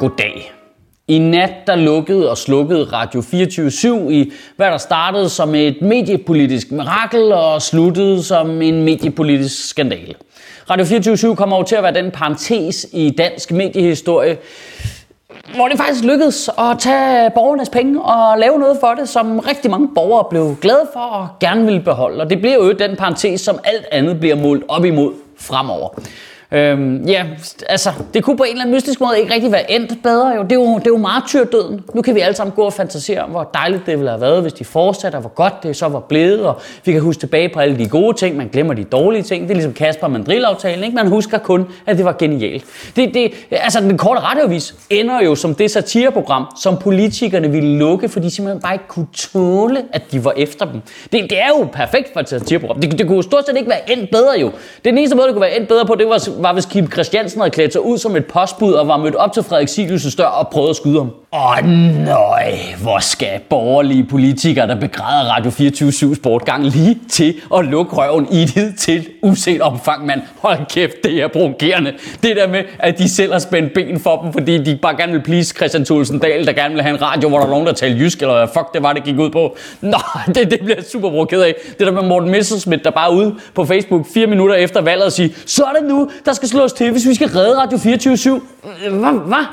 Goddag. I nat der lukkede og slukkede Radio 24 i hvad der startede som et mediepolitisk mirakel og sluttede som en mediepolitisk skandale. Radio 24 kommer over til at være den parentes i dansk mediehistorie, hvor det faktisk lykkedes at tage borgernes penge og lave noget for det, som rigtig mange borgere blev glade for og gerne ville beholde. Og det bliver jo den parentes, som alt andet bliver målt op imod fremover. Øhm, ja, altså, det kunne på en eller anden mystisk måde ikke rigtig være endt bedre. Jo. Det, er jo, det er jo martyrdøden. Nu kan vi alle sammen gå og fantasere om, hvor dejligt det ville have været, hvis de fortsatte, og hvor godt det så var blevet. Og vi kan huske tilbage på alle de gode ting, man glemmer de dårlige ting. Det er ligesom Kasper Mandrill-aftalen, ikke? Man husker kun, at det var genialt. Det, det, altså, den korte radiovis ender jo som det satireprogram, som politikerne ville lukke, fordi de simpelthen bare ikke kunne tåle, at de var efter dem. Det, det er jo perfekt for et satireprogram. Det, det kunne stort set ikke være endt bedre jo. Den eneste måde, det kunne være endt bedre på, det var var, hvis Kim Christiansen havde klædt sig ud som et postbud og var mødt op til Frederik Silius' dør og prøvet at skyde ham. Åh nøj, hvor skal borgerlige politikere, der begræder Radio 24-7 Sportgang, lige til at lukke røven i det til uset omfang, mand. Hold kæft, det er provokerende. Det der med, at de selv har spændt ben for dem, fordi de bare gerne vil please Christian Thulsen Dahl, der gerne vil have en radio, hvor der er nogen, der taler jysk, eller hvad fuck det var, det gik ud på. Nå, det, det bliver jeg super provokeret af. Det der med Morten Messerschmidt, der bare er ude på Facebook fire minutter efter valget og siger, så er det nu, der skal slås til, hvis vi skal redde Radio 24-7. Hvad? Hvad?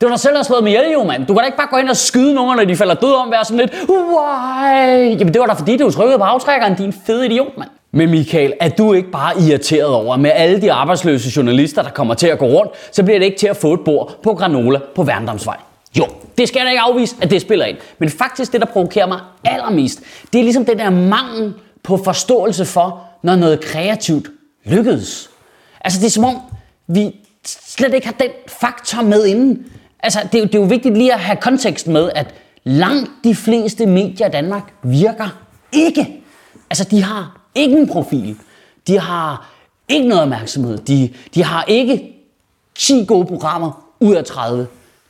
Det var dig selv, der har slået med ihjel, jo, mand. Du kan da ikke bare gå ind og skyde nogen, når de falder døde om, være sådan lidt, why? Jamen, det var da fordi, du trykkede på aftrækkeren, din fede idiot, mand. Men Michael, er du ikke bare irriteret over, at med alle de arbejdsløse journalister, der kommer til at gå rundt, så bliver det ikke til at få et bord på Granola på Værndomsvej? Jo, det skal jeg da ikke afvise, at det spiller ind. Men faktisk det, der provokerer mig allermest, det er ligesom den der mangel på forståelse for, når noget kreativt lykkedes. Altså det er som om, vi slet ikke har den faktor med inden. Altså det er, det er jo vigtigt lige at have kontekst med, at langt de fleste medier i Danmark virker ikke. Altså de har ikke en profil. De har ikke noget opmærksomhed. De, de har ikke 10 gode programmer ud af 30.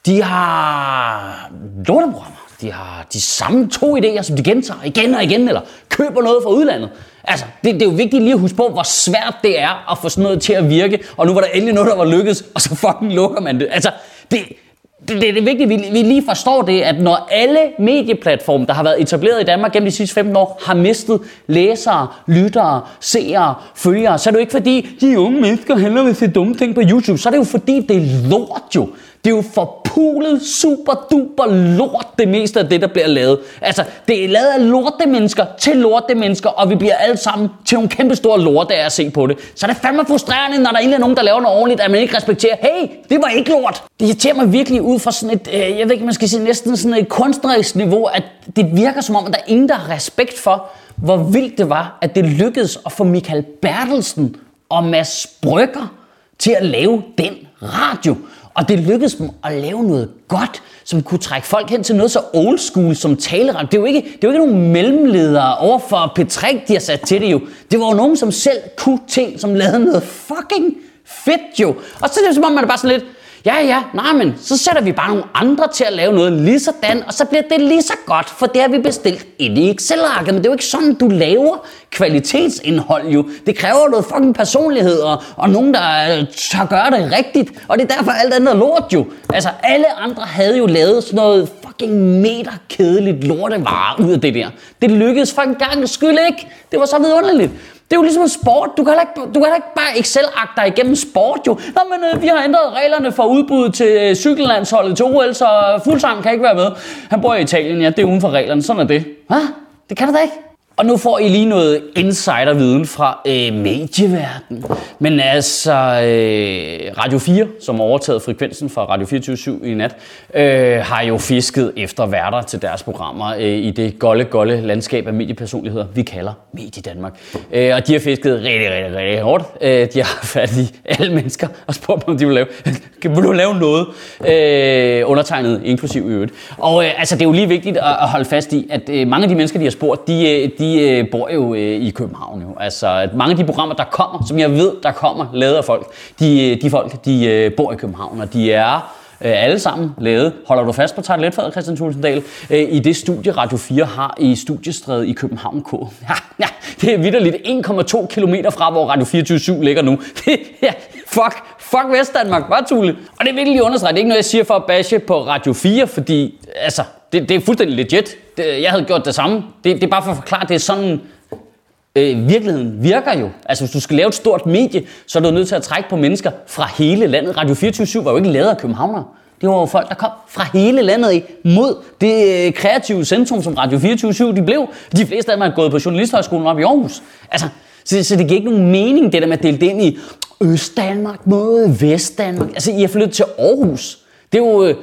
De har lorteprogrammer. De har de samme to idéer, som de gentager igen og igen, eller køber noget fra udlandet. Altså, det, det er jo vigtigt lige at huske på, hvor svært det er at få sådan noget til at virke, og nu var der endelig noget, der var lykkedes, og så fucking lukker man det. Altså, det, det, det, det er vigtigt, at vi, vi lige forstår det, at når alle medieplatforme, der har været etableret i Danmark gennem de sidste 15 år, har mistet læsere, lyttere, seere, følgere, så er det jo ikke fordi, de unge mennesker hellere vil se dumme ting på YouTube. Så er det jo fordi, det er lort jo. Det er jo for forpulet, super duper lort, det meste af det, der bliver lavet. Altså, det er lavet af lorte mennesker til lorte mennesker, og vi bliver alle sammen til nogle kæmpe store lorte af at se på det. Så det er fandme frustrerende, når der egentlig er nogen, der laver noget ordentligt, at man ikke respekterer, hey, det var ikke lort. Det irriterer mig virkelig ud fra sådan et, øh, jeg ved ikke, man skal sige, næsten sådan et kunstnerisk niveau, at det virker som om, at der er ingen, der har respekt for, hvor vildt det var, at det lykkedes at få Michael Bertelsen og Mads Brygger til at lave den radio. Og det lykkedes dem at lave noget godt, som kunne trække folk hen til noget så old school som taleradio. Det er jo ikke, det er jo ikke nogen mellemledere over for P3, de har sat til det jo. Det var jo nogen, som selv kunne ting, som lavede noget fucking fedt jo. Og så er det som om, man er bare sådan lidt, Ja, ja, nej, men så sætter vi bare nogle andre til at lave noget lige sådan, og så bliver det lige så godt, for det har vi bestilt ind i Excel-arket. Men det er jo ikke sådan, du laver kvalitetsindhold jo. Det kræver noget fucking personlighed, og, og nogen, der øh, tør gøre det rigtigt. Og det er derfor alt andet er lort jo. Altså, alle andre havde jo lavet sådan noget fucking meter kedeligt lortevare ud af det der. Det lykkedes for en gang skyld ikke. Det var så vidunderligt. Det er jo ligesom en sport. Du kan ikke, du kan ikke bare Excel-agte dig igennem sport jo. Nå, men øh, vi har ændret reglerne for udbud til øh, cykellandsholdet til OL, så øh, fuldsang kan ikke være med. Han bor i Italien, ja, det er uden for reglerne. Sådan er det. Hvad? Det kan du da ikke. Og nu får I lige noget insiderviden fra øh, medieverdenen. Men altså, øh, Radio 4, som har overtaget frekvensen fra Radio 24 i nat, øh, har jo fisket efter værter til deres programmer øh, i det golde, golde landskab af mediepersonligheder, vi kalder Medie Danmark. Øh, og de har fisket rigtig, rigtig, rigtig hårdt. Øh, de har fat i alle mennesker og spurgt dem, om de vil lave, vil du lave noget øh, undertegnet, inklusiv i øvrigt. Og øh, altså, det er jo lige vigtigt at, at holde fast i, at øh, mange af de mennesker, de har spurgt, de, øh, de øh, bor jo øh, i København. Jo. Altså, at mange af de programmer, der kommer, som jeg ved, der kommer, lavet af folk, de, øh, de folk, de øh, bor i København, og de er øh, alle sammen lavet, holder du fast på toiletfadet, Christian Tulsendal, øh, i det studie Radio 4 har i studiestredet i København K. Ja, ja, det er vidderligt 1,2 km fra, hvor Radio 24 ligger nu. ja, fuck, fuck Vestdanmark, var Tule. Og det er virkelig understreget. Det er ikke noget, jeg siger for at bashe på Radio 4, fordi altså, det, det er fuldstændig legit. Det, jeg havde gjort det samme. Det, det er bare for at forklare, det er sådan, øh, virkeligheden virker jo. Altså hvis du skal lave et stort medie, så er du nødt til at trække på mennesker fra hele landet. Radio 24 var jo ikke lavet af københavnere. Det var jo folk, der kom fra hele landet mod det øh, kreative centrum, som Radio 24 de blev. De fleste af dem er gået på Journalisthøjskolen op i Aarhus. Altså, så, så det giver ikke nogen mening, det der med at dele det ind i Østdanmark mod Vestdanmark. Altså, I har flyttet til Aarhus. Det er jo, øh,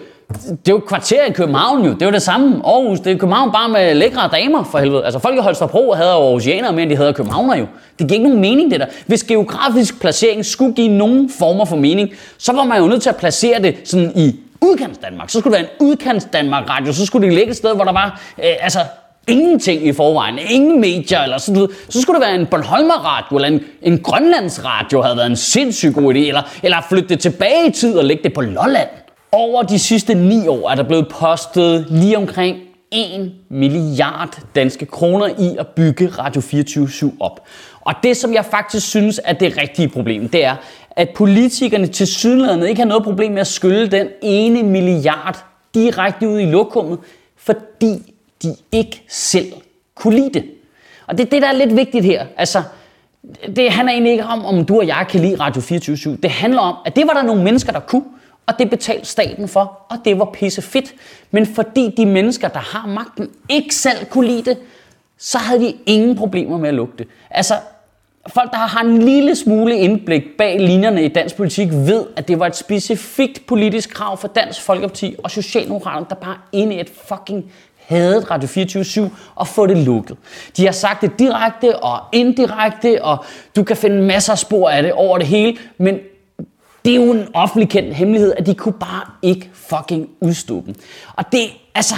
det er jo kvarter i København jo. Det er jo det samme. Aarhus, det er København bare med lækre damer for helvede. Altså folk i Holstebro havde Aarhusianere mere end de havde Københavner jo. Det giver ikke nogen mening det der. Hvis geografisk placering skulle give nogen former for mening, så var man jo nødt til at placere det sådan i udkants Danmark. Så skulle det være en udkants Danmark radio. Så skulle det ligge et sted, hvor der var øh, altså ingenting i forvejen, ingen medier eller sådan noget, så skulle det være en Bornholmer radio eller en, en Grønlands radio havde været en sindssygt god idé, eller, eller flytte det tilbage i tid og lægge det på Lolland. Over de sidste ni år er der blevet postet lige omkring 1 milliard danske kroner i at bygge Radio 24 op. Og det, som jeg faktisk synes er det rigtige problem, det er, at politikerne til sydlandet ikke har noget problem med at skylde den ene milliard direkte ud i lokummet, fordi de ikke selv kunne lide det. Og det er det, der er lidt vigtigt her. Altså, det handler egentlig ikke om, om du og jeg kan lide Radio 24 Det handler om, at det var der nogle mennesker, der kunne og det betalte staten for, og det var pisse fedt. Men fordi de mennesker, der har magten, ikke selv kunne lide det, så havde de ingen problemer med at lukke det. Altså, folk, der har en lille smule indblik bag linjerne i dansk politik, ved, at det var et specifikt politisk krav for Dansk Folkeparti og Socialdemokraterne, der bare inde i et fucking hadet Radio 24 og få det lukket. De har sagt det direkte og indirekte, og du kan finde masser af spor af det over det hele, men det er jo en offentlig kendt hemmelighed, at de kunne bare ikke fucking udstå dem. Og det, altså,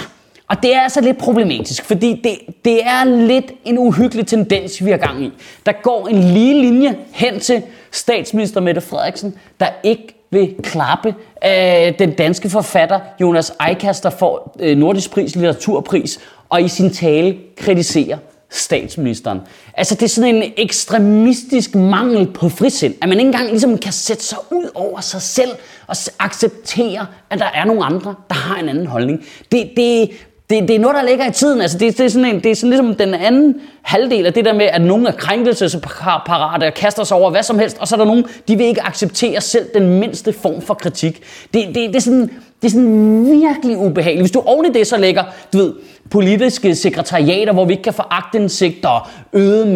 og det er altså lidt problematisk, fordi det, det er lidt en uhyggelig tendens, vi har gang i. Der går en lige linje hen til statsminister Mette Frederiksen, der ikke vil klappe øh, den danske forfatter Jonas Eikas, der får øh, Nordisk Pris, Litteraturpris, og i sin tale kritiserer statsministeren. Altså det er sådan en ekstremistisk mangel på frisind, at man ikke engang ligesom kan sætte sig ud over sig selv og acceptere, at der er nogle andre, der har en anden holdning. Det, det, det, det er noget, der ligger i tiden. Altså, det, det, er sådan en, det er sådan ligesom den anden halvdel af det der med, at nogen er krænkelsesparate og kaster sig over hvad som helst, og så er der nogen, de vil ikke acceptere selv den mindste form for kritik. Det, det, det, er, sådan, det er sådan virkelig ubehageligt. Hvis du oven i det så lægger, du ved, politiske sekretariater, hvor vi ikke kan få agtindsigt og øget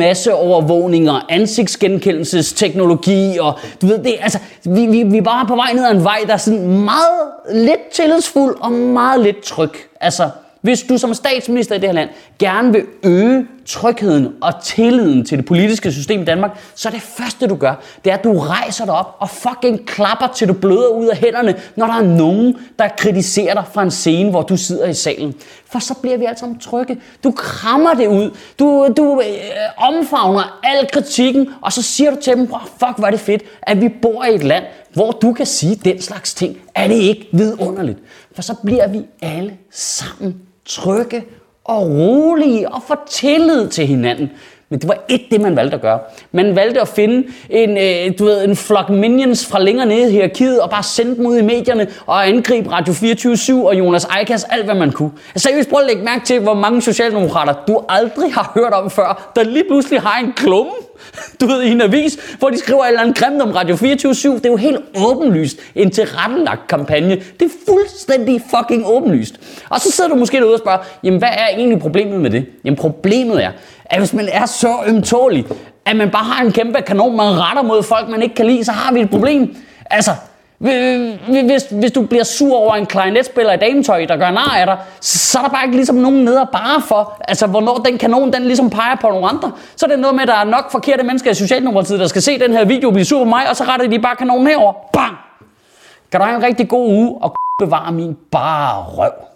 og ansigtsgenkendelsesteknologi og du ved det, altså vi, vi, vi er bare på vej ned ad en vej, der er sådan meget lidt tillidsfuld og meget lidt tryg. Altså, hvis du som statsminister i det her land gerne vil øge trygheden og tilliden til det politiske system i Danmark, så er det første du gør, det er at du rejser dig op og fucking klapper til du bløder ud af hænderne, når der er nogen, der kritiserer dig fra en scene, hvor du sidder i salen. For så bliver vi altså alle sammen trygge. Du krammer det ud. Du, du øh, omfavner al kritikken, og så siger du til dem, fuck hvor er det fedt, at vi bor i et land, hvor du kan sige den slags ting. Er det ikke vidunderligt? For så bliver vi alle sammen trygge og rolige og få tillid til hinanden. Men det var ikke det, man valgte at gøre. Man valgte at finde en, øh, du ved, en flok minions fra længere nede i hierarkiet og bare sende dem ud i medierne og angribe Radio 24 og Jonas Eikas alt, hvad man kunne. Jeg seriøst prøv at lægge mærke til, hvor mange socialdemokrater du aldrig har hørt om før, der lige pludselig har en klumme du ved, i en avis, hvor de skriver et eller andet grimt om Radio 24 /7. Det er jo helt åbenlyst en tilrettelagt kampagne. Det er fuldstændig fucking åbenlyst. Og så sidder du måske derude og spørger, jamen hvad er egentlig problemet med det? Jamen problemet er, at hvis man er så ømtålig, at man bare har en kæmpe kanon, man retter mod folk, man ikke kan lide, så har vi et problem. Altså, hvis, hvis du bliver sur over en klarinetspiller i dametøj, der gør nar af dig, så er der bare ikke ligesom nogen nede at bare for, altså hvornår den kanon, den ligesom peger på nogle andre. Så er det noget med, at der er nok forkerte mennesker i Socialdemokratiet, der skal se den her video blive sur på mig, og så retter de bare kanonen herover. Bang! Kan du have en rigtig god uge og bevare min bare røv.